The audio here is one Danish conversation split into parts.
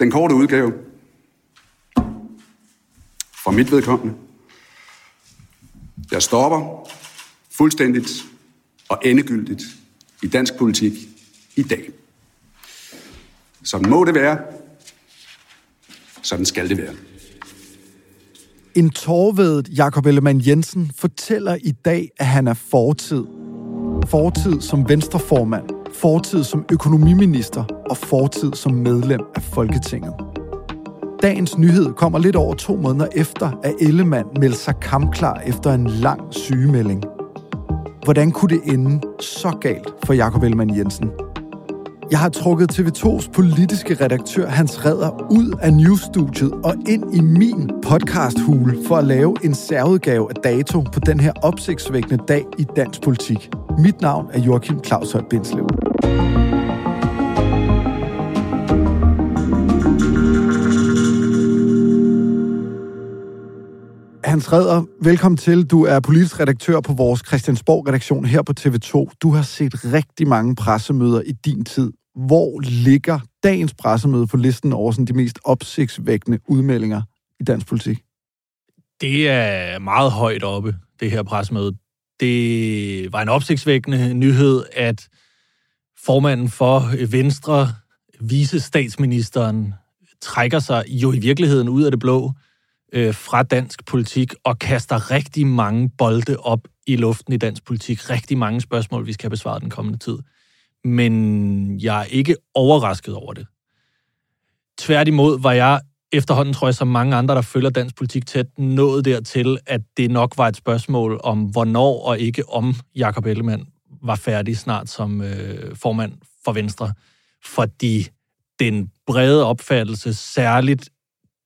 Den korte udgave. For mit vedkommende. Jeg stopper fuldstændigt og endegyldigt i dansk politik i dag. Sådan må det være. Sådan skal det være. En tårvedet Jakob Ellemann Jensen fortæller i dag, at han er fortid. Fortid som venstreformand, fortid som økonomiminister og fortid som medlem af Folketinget. Dagens nyhed kommer lidt over to måneder efter, at Ellemann meldte sig kampklar efter en lang sygemelding. Hvordan kunne det ende så galt for Jakob Ellemann Jensen? Jeg har trukket TV2's politiske redaktør Hans Redder ud af newsstudiet og ind i min podcasthule for at lave en særudgave af dato på den her opsigtsvækkende dag i dansk politik. Mit navn er Joachim Claus Høj Bindslev. Hans Redder, velkommen til. Du er politisk redaktør på vores Christiansborg-redaktion her på TV2. Du har set rigtig mange pressemøder i din tid. Hvor ligger dagens pressemøde på listen over sådan de mest opsigtsvækkende udmeldinger i dansk politik? Det er meget højt oppe, det her pressemøde. Det var en opsigtsvækkende nyhed, at formanden for Venstre, vice statsministeren, trækker sig jo i virkeligheden ud af det blå øh, fra dansk politik og kaster rigtig mange bolde op i luften i dansk politik. Rigtig mange spørgsmål, vi skal have besvaret den kommende tid. Men jeg er ikke overrasket over det. Tværtimod var jeg efterhånden, tror jeg, som mange andre, der følger dansk politik tæt, nået dertil, at det nok var et spørgsmål om, hvornår og ikke om Jakob Ellemann var færdig snart som øh, formand for Venstre. Fordi den brede opfattelse, særligt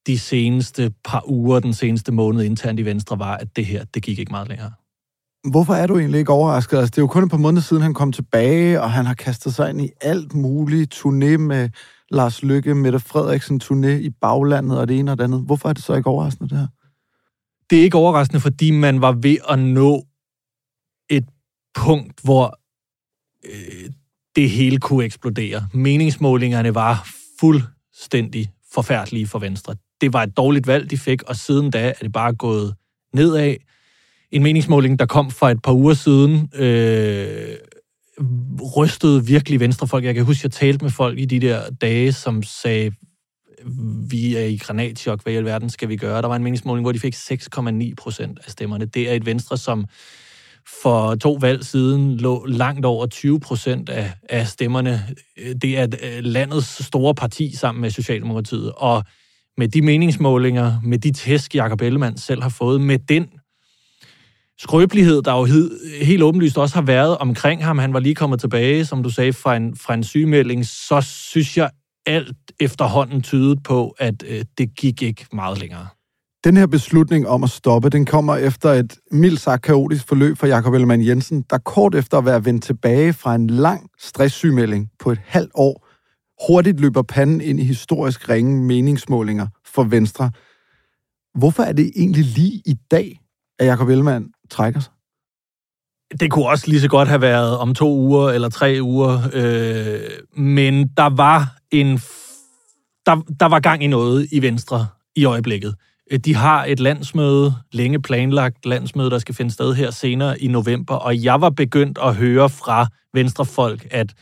de seneste par uger, den seneste måned internt i Venstre, var, at det her, det gik ikke meget længere. Hvorfor er du egentlig ikke overrasket? Altså, det er jo kun et par måneder siden, han kom tilbage, og han har kastet sig ind i alt muligt. Turné med Lars Lykke, Mette Frederiksen, turné i baglandet og det ene og det andet. Hvorfor er det så ikke overraskende, det her? Det er ikke overraskende, fordi man var ved at nå et punkt, hvor øh, det hele kunne eksplodere. Meningsmålingerne var fuldstændig forfærdelige for Venstre. Det var et dårligt valg, de fik, og siden da er det bare gået nedad. En meningsmåling, der kom for et par uger siden, øh, rystede virkelig venstrefolk. Jeg kan huske, jeg talte med folk i de der dage, som sagde, vi er i granatchok, hvad i alverden skal vi gøre? Der var en meningsmåling, hvor de fik 6,9 procent af stemmerne. Det er et venstre, som for to valg siden lå langt over 20 procent af, af stemmerne. Det er øh, landets store parti sammen med Socialdemokratiet. Og med de meningsmålinger, med de tæsk, Jacob Ellemann selv har fået, med den skrøbelighed, der jo helt åbenlyst også har været omkring ham. Han var lige kommet tilbage, som du sagde, fra en, fra en sygemelding. Så synes jeg, alt efterhånden tydede på, at øh, det gik ikke meget længere. Den her beslutning om at stoppe, den kommer efter et mildt sagt kaotisk forløb for Jakob Ellemann Jensen, der kort efter at være vendt tilbage fra en lang stresssygmelding på et halvt år, hurtigt løber panden ind i historisk ringe meningsmålinger for Venstre. Hvorfor er det egentlig lige i dag, at Jacob Ellemann trækker sig? Det kunne også lige så godt have været om to uger eller tre uger, øh, men der var en der, der var gang i noget i Venstre i øjeblikket. Øh, de har et landsmøde, længe planlagt landsmøde, der skal finde sted her senere i november, og jeg var begyndt at høre fra venstrefolk, at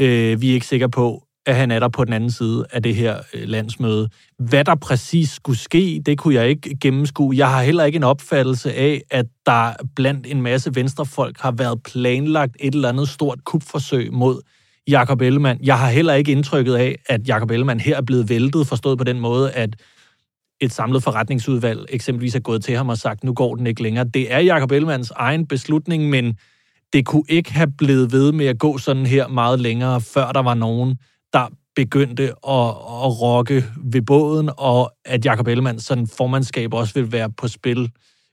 øh, vi er ikke sikre på, at han er der på den anden side af det her øh, landsmøde. Hvad der præcis skulle ske, det kunne jeg ikke gennemskue. Jeg har heller ikke en opfattelse af, at der blandt en masse venstrefolk har været planlagt et eller andet stort kupforsøg mod Jakob Ellemann. Jeg har heller ikke indtrykket af, at Jakob Ellemann her er blevet væltet, forstået på den måde, at et samlet forretningsudvalg eksempelvis er gået til ham og sagt, nu går den ikke længere. Det er Jakob Ellemanns egen beslutning, men det kunne ikke have blevet ved med at gå sådan her meget længere, før der var nogen, der begyndte at, at rokke ved båden, og at Jakob Ellemanns sådan formandskab også ville være på spil,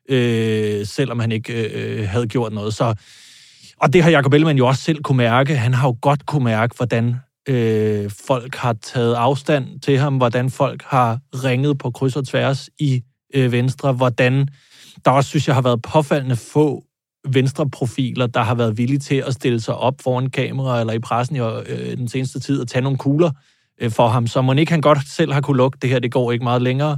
øh, selvom han ikke øh, øh, havde gjort noget. Så, og det har Jakob Ellemann jo også selv kunne mærke. Han har jo godt kunne mærke, hvordan øh, folk har taget afstand til ham, hvordan folk har ringet på kryds og tværs i øh, Venstre, hvordan der også, synes jeg, har været påfaldende få venstreprofiler, der har været villige til at stille sig op foran kamera eller i pressen i øh, den seneste tid og tage nogle kugler øh, for ham. Så må ikke han godt selv har kunne lukke det her, det går ikke meget længere.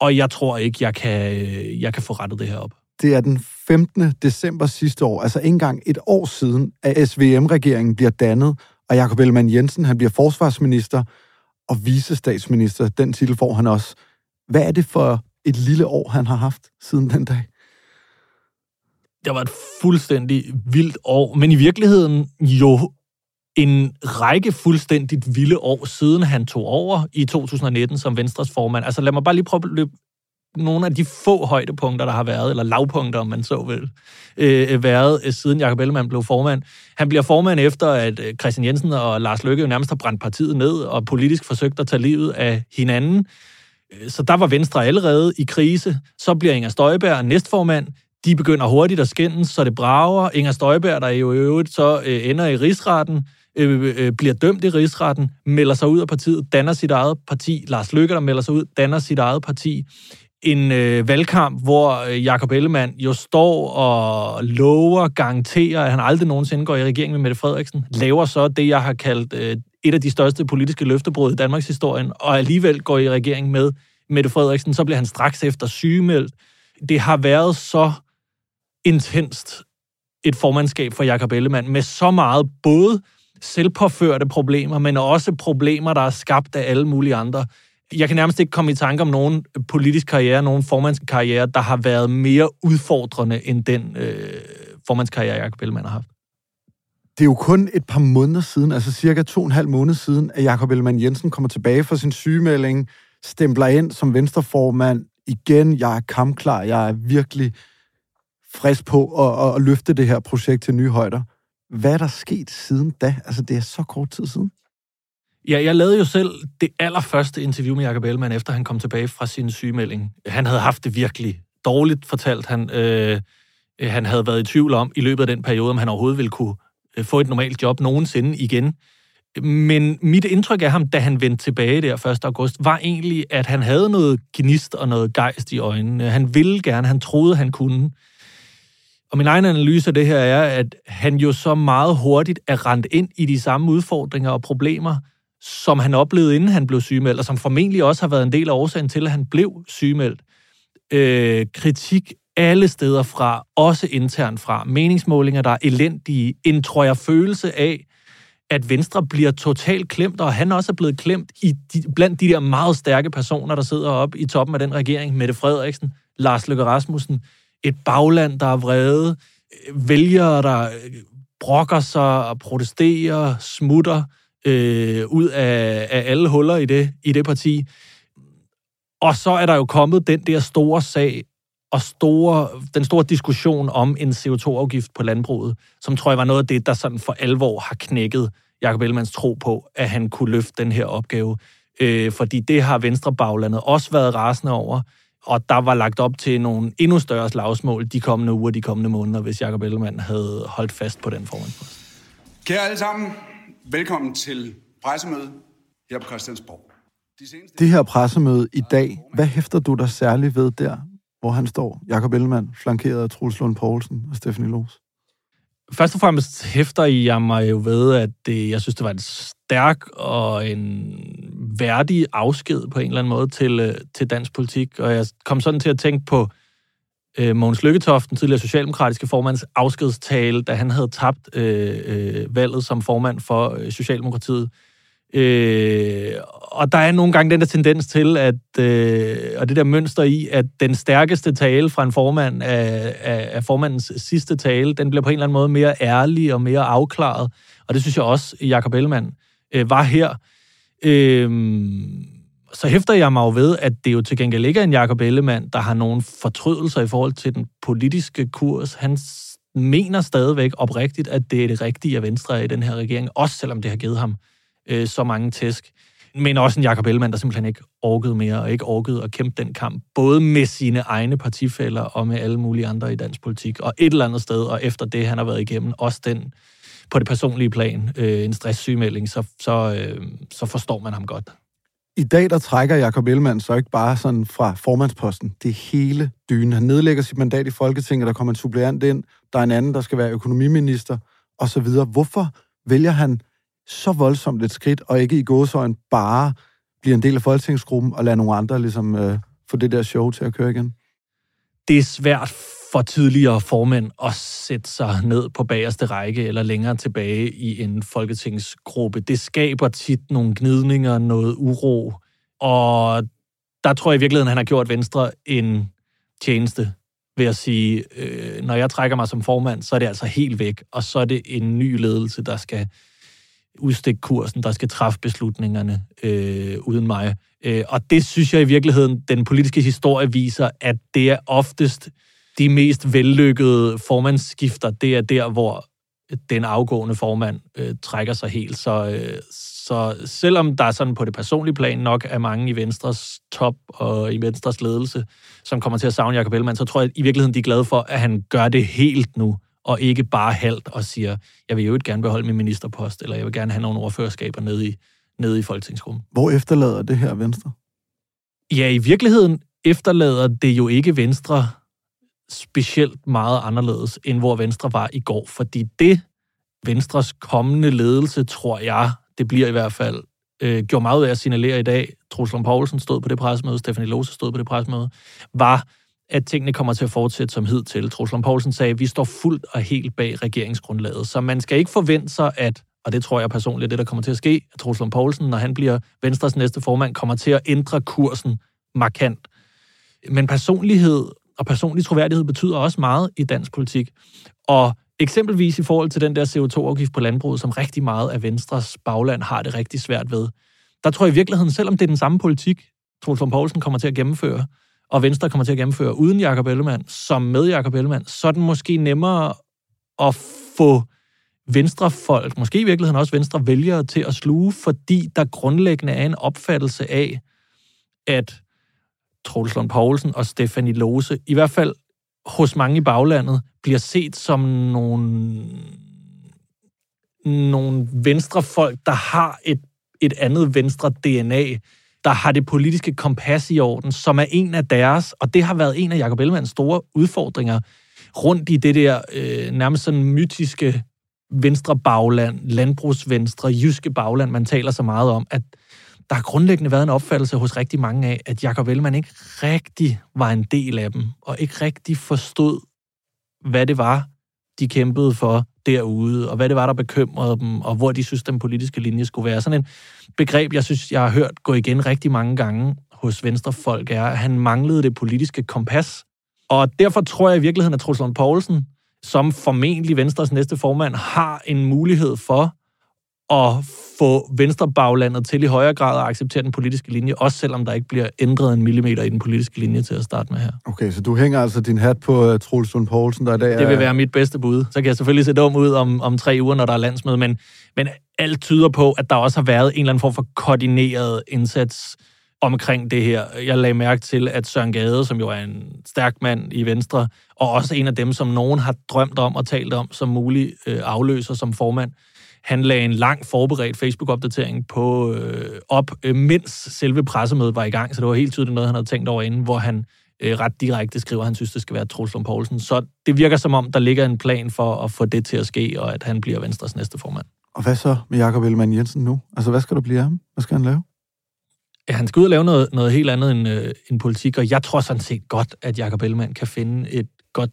Og jeg tror ikke, jeg kan, øh, jeg kan få rettet det her op. Det er den 15. december sidste år, altså ikke engang et år siden, at SVM-regeringen bliver dannet, og Jakob Ellemann Jensen, han bliver forsvarsminister og visestatsminister. Den titel får han også. Hvad er det for et lille år, han har haft siden den dag? Det var et fuldstændig vildt år, men i virkeligheden jo en række fuldstændigt vilde år, siden han tog over i 2019 som Venstres formand. Altså lad mig bare lige prøve at løbe nogle af de få højdepunkter, der har været, eller lavpunkter, om man så vil, øh, været, øh, siden Jacob Ellemann blev formand. Han bliver formand efter, at øh, Christian Jensen og Lars Løkke jo nærmest har brændt partiet ned, og politisk forsøgt at tage livet af hinanden. Så der var Venstre allerede i krise. Så bliver Inger Støjberg næstformand. De begynder hurtigt at skændes, så det brager. Inger Støjberg, der jo i øvrigt så øh, ender i rigsretten, øh, øh, bliver dømt i rigsretten, melder sig ud af partiet, danner sit eget parti. Lars Løkke, der melder sig ud, danner sit eget parti en øh, valgkamp, hvor øh, Jakob Ellemann jo står og lover, garanterer, at han aldrig nogensinde går i regering med Mette Frederiksen, laver så det, jeg har kaldt øh, et af de største politiske løftebrud i Danmarks historie, og alligevel går i regering med Mette Frederiksen, så bliver han straks efter sygemeldt. Det har været så intenst et formandskab for Jakob Ellemann, med så meget både selvpåførte problemer, men også problemer, der er skabt af alle mulige andre jeg kan nærmest ikke komme i tanke om nogen politisk karriere, nogen formandskarriere, der har været mere udfordrende end den øh, formandskarriere, Jakob Ellemann har haft. Det er jo kun et par måneder siden, altså cirka to og en halv måned siden, at Jakob Ellemann Jensen kommer tilbage fra sin sygemelding, stempler ind som venstreformand. Igen, jeg er kampklar, jeg er virkelig frisk på at, at, løfte det her projekt til nye højder. Hvad er der sket siden da? Altså, det er så kort tid siden. Ja, jeg lavede jo selv det allerførste interview med Jacob Ellemann, efter han kom tilbage fra sin sygemelding. Han havde haft det virkelig dårligt, fortalt han. Øh, han havde været i tvivl om i løbet af den periode, om han overhovedet ville kunne øh, få et normalt job nogensinde igen. Men mit indtryk af ham, da han vendte tilbage der 1. august, var egentlig, at han havde noget gnist og noget gejst i øjnene. Han ville gerne, han troede, han kunne. Og min egen analyse af det her er, at han jo så meget hurtigt er rendt ind i de samme udfordringer og problemer, som han oplevede, inden han blev sygemeldt, og som formentlig også har været en del af årsagen til, at han blev sygemeldt. Øh, kritik alle steder fra, også internt fra. Meningsmålinger, der er elendige. En, tror jeg, følelse af, at Venstre bliver totalt klemt, og han også er blevet klemt i de, blandt de der meget stærke personer, der sidder oppe i toppen af den regering. Mette Frederiksen, Lars Løkke Rasmussen, et bagland, der er vrede, vælgere, der øh, brokker sig og protesterer, smutter, øh, ud af, af alle huller i det, i det parti. Og så er der jo kommet den der store sag og store, den store diskussion om en CO2-afgift på landbruget, som tror jeg var noget af det, der sådan for alvor har knækket Jacob Ellemanns tro på, at han kunne løfte den her opgave. Øh, fordi det har Venstrebaglandet også været rasende over og der var lagt op til nogle endnu større slagsmål de kommende uger, de kommende måneder, hvis Jacob Ellemann havde holdt fast på den formandspost. Kære alle sammen, velkommen til pressemødet her på Christiansborg. De seneste... Det her pressemøde i dag, hvad hæfter du dig særligt ved der, hvor han står, Jakob Ellemann, flankeret af Truls Lund Poulsen og Stephanie Loos? Først og fremmest hæfter jeg mig jo ved, at det, jeg synes, det var en stærk og en værdig afsked på en eller anden måde til, øh, til dansk politik. Og jeg kom sådan til at tænke på øh, Mogens Lykketoft, den tidligere socialdemokratiske formands afskedstale, da han havde tabt øh, øh, valget som formand for øh, Socialdemokratiet. Øh, og der er nogle gange den der tendens til, at, øh, og det der mønster i, at den stærkeste tale fra en formand af, af, af formandens sidste tale, den bliver på en eller anden måde mere ærlig og mere afklaret. Og det synes jeg også, Jakob Ellemann øh, var her. Øh, så hæfter jeg mig jo ved, at det jo til gengæld ikke er en Jakob Ellemann, der har nogle fortrydelser i forhold til den politiske kurs. Han mener stadigvæk oprigtigt, at det er det rigtige, at Venstre i den her regering, også selvom det har givet ham øh, så mange tæsk. Men også en Jakob Ellemann, der simpelthen ikke orkede mere, og ikke orkede at kæmpe den kamp, både med sine egne partifælder og med alle mulige andre i dansk politik. Og et eller andet sted, og efter det, han har været igennem, også den på det personlige plan, øh, en stresssygmelding, så, så, øh, så forstår man ham godt. I dag der trækker Jakob Ellemann så ikke bare sådan fra formandsposten. Det hele dynen. Han nedlægger sit mandat i Folketinget, der kommer en suppleant ind, der er en anden, der skal være økonomiminister, osv. Hvorfor vælger han så voldsomt et skridt, og ikke i gåsøjen bare bliver en del af folketingsgruppen og lader nogle andre ligesom øh, få det der show til at køre igen? Det er svært for tidligere formænd at sætte sig ned på bagerste række eller længere tilbage i en folketingsgruppe. Det skaber tit nogle gnidninger, noget uro, og der tror jeg i virkeligheden, han har gjort Venstre en tjeneste ved at sige, øh, når jeg trækker mig som formand, så er det altså helt væk, og så er det en ny ledelse, der skal udstikke kursen, der skal træffe beslutningerne øh, uden mig. Øh, og det synes jeg i virkeligheden, den politiske historie viser, at det er oftest de mest vellykkede formandsskifter, det er der, hvor den afgående formand øh, trækker sig helt. Så, øh, så selvom der er sådan på det personlige plan nok er mange i Venstres top og i Venstres ledelse, som kommer til at savne Jacob Ellemann, så tror jeg at i virkeligheden, de er glade for, at han gør det helt nu, og ikke bare halvt og siger, jeg vil jo ikke gerne beholde min ministerpost, eller jeg vil gerne have nogle ordførerskaber nede i, nede i folketingsgruppen. Hvor efterlader det her Venstre? Ja, i virkeligheden efterlader det jo ikke Venstre specielt meget anderledes, end hvor Venstre var i går. Fordi det, Venstres kommende ledelse, tror jeg, det bliver i hvert fald, øh, gjorde meget ud af at signalere i dag, Truslund Poulsen stod på det pressemøde, Stefanie Lose stod på det pressemøde, var, at tingene kommer til at fortsætte som hidtil. Truslund Poulsen sagde, at vi står fuldt og helt bag regeringsgrundlaget, så man skal ikke forvente sig, at, og det tror jeg personligt, det der kommer til at ske, at Truslund Poulsen, når han bliver Venstres næste formand, kommer til at ændre kursen markant. Men personlighed og personlig troværdighed betyder også meget i dansk politik. Og eksempelvis i forhold til den der CO2-afgift på landbruget, som rigtig meget af Venstres bagland har det rigtig svært ved. Der tror jeg i virkeligheden, selvom det er den samme politik, Troels Poulsen kommer til at gennemføre, og Venstre kommer til at gennemføre uden Jakob Ellemann, som med Jakob Ellemann, så er den måske nemmere at få venstrefolk, måske i virkeligheden også venstre vælgere til at sluge, fordi der grundlæggende er en opfattelse af, at Troels Lund Poulsen og Stefanie Lose, i hvert fald hos mange i baglandet, bliver set som nogle, nogle venstrefolk, der har et, et andet venstre DNA, der har det politiske kompas i orden, som er en af deres, og det har været en af Jacob Ellemanns store udfordringer rundt i det der øh, nærmest sådan mytiske venstre bagland, landbrugsvenstre, jyske bagland, man taler så meget om, at der har grundlæggende været en opfattelse hos rigtig mange af, at Jacob Ellemann ikke rigtig var en del af dem, og ikke rigtig forstod, hvad det var, de kæmpede for derude, og hvad det var, der bekymrede dem, og hvor de synes, den politiske linje skulle være. Sådan en begreb, jeg synes, jeg har hørt gå igen rigtig mange gange hos venstrefolk, er, at han manglede det politiske kompas. Og derfor tror jeg i virkeligheden, at Truls Poulsen, som formentlig Venstres næste formand, har en mulighed for at få venstrebaglandet til i højere grad at acceptere den politiske linje, også selvom der ikke bliver ændret en millimeter i den politiske linje til at starte med her. Okay, så du hænger altså din hat på uh, Troels Lund Poulsen, der i dag er... Det vil være mit bedste bud. Så kan jeg selvfølgelig se dum ud om, om tre uger, når der er landsmøde, men, men alt tyder på, at der også har været en eller anden form for koordineret indsats omkring det her. Jeg lagde mærke til, at Søren Gade, som jo er en stærk mand i Venstre, og også en af dem, som nogen har drømt om og talt om som mulig øh, afløser som formand, han lagde en lang forberedt Facebook-opdatering på øh, op, øh, mens selve pressemødet var i gang, så det var helt tydeligt noget, han havde tænkt over inden, hvor han øh, ret direkte skriver, at han synes, det skal være Troels Lund Poulsen. Så det virker som om, der ligger en plan for at få det til at ske, og at han bliver Venstres næste formand. Og hvad så med Jakob Ellemann Jensen nu? Altså, hvad skal der blive af ham? Hvad skal han lave? Ja, han skal ud og lave noget, noget helt andet end, øh, end politik, og jeg tror sådan set godt, at Jakob Ellemann kan finde et godt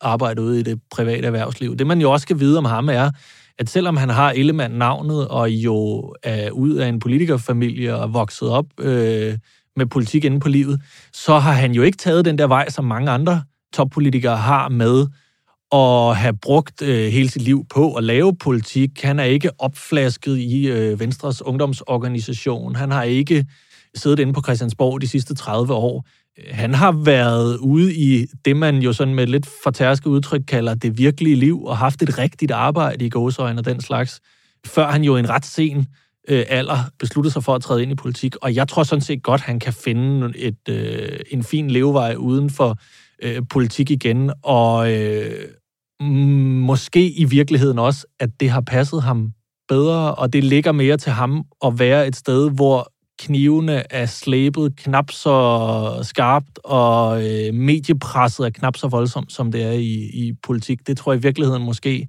arbejde ude i det private erhvervsliv. Det, man jo også skal vide om ham, er, at selvom han har Ellemann navnet, og jo er ud af en politikerfamilie og vokset op øh, med politik inde på livet, så har han jo ikke taget den der vej, som mange andre toppolitikere har med at have brugt øh, hele sit liv på at lave politik. Han er ikke opflasket i øh, Venstres ungdomsorganisation. Han har ikke siddet inde på Christiansborg de sidste 30 år. Han har været ude i det, man jo sådan med lidt fortærske udtryk kalder det virkelige liv, og haft et rigtigt arbejde i gåsøjne og den slags, før han jo en ret sen øh, alder besluttede sig for at træde ind i politik. Og jeg tror sådan set godt, han kan finde et, øh, en fin levevej uden for øh, politik igen, og øh, måske i virkeligheden også, at det har passet ham bedre, og det ligger mere til ham at være et sted, hvor knivene er slæbet knap så skarpt, og øh, mediepresset er knap så voldsomt, som det er i, i politik. Det tror jeg i virkeligheden måske,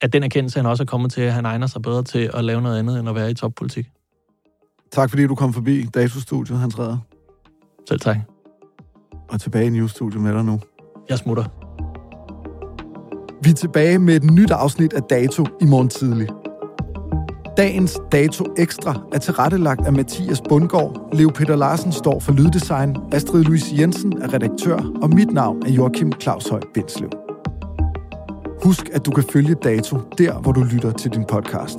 at den erkendelse, han også er kommet til, at han egner sig bedre til at lave noget andet, end at være i toppolitik. Tak fordi du kom forbi Datostudiet, Hans Redder. Selv tak. Og tilbage i Newstudiet med dig nu. Jeg smutter. Vi er tilbage med et nyt afsnit af Dato i morgen tidlig. Dagens Dato Ekstra er tilrettelagt af Mathias Bundgaard. Leo Peter Larsen står for lyddesign. Astrid Louise Jensen er redaktør. Og mit navn er Joachim Claus Høj Bindslev. Husk, at du kan følge Dato der, hvor du lytter til din podcast.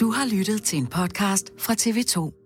Du har lyttet til en podcast fra TV2.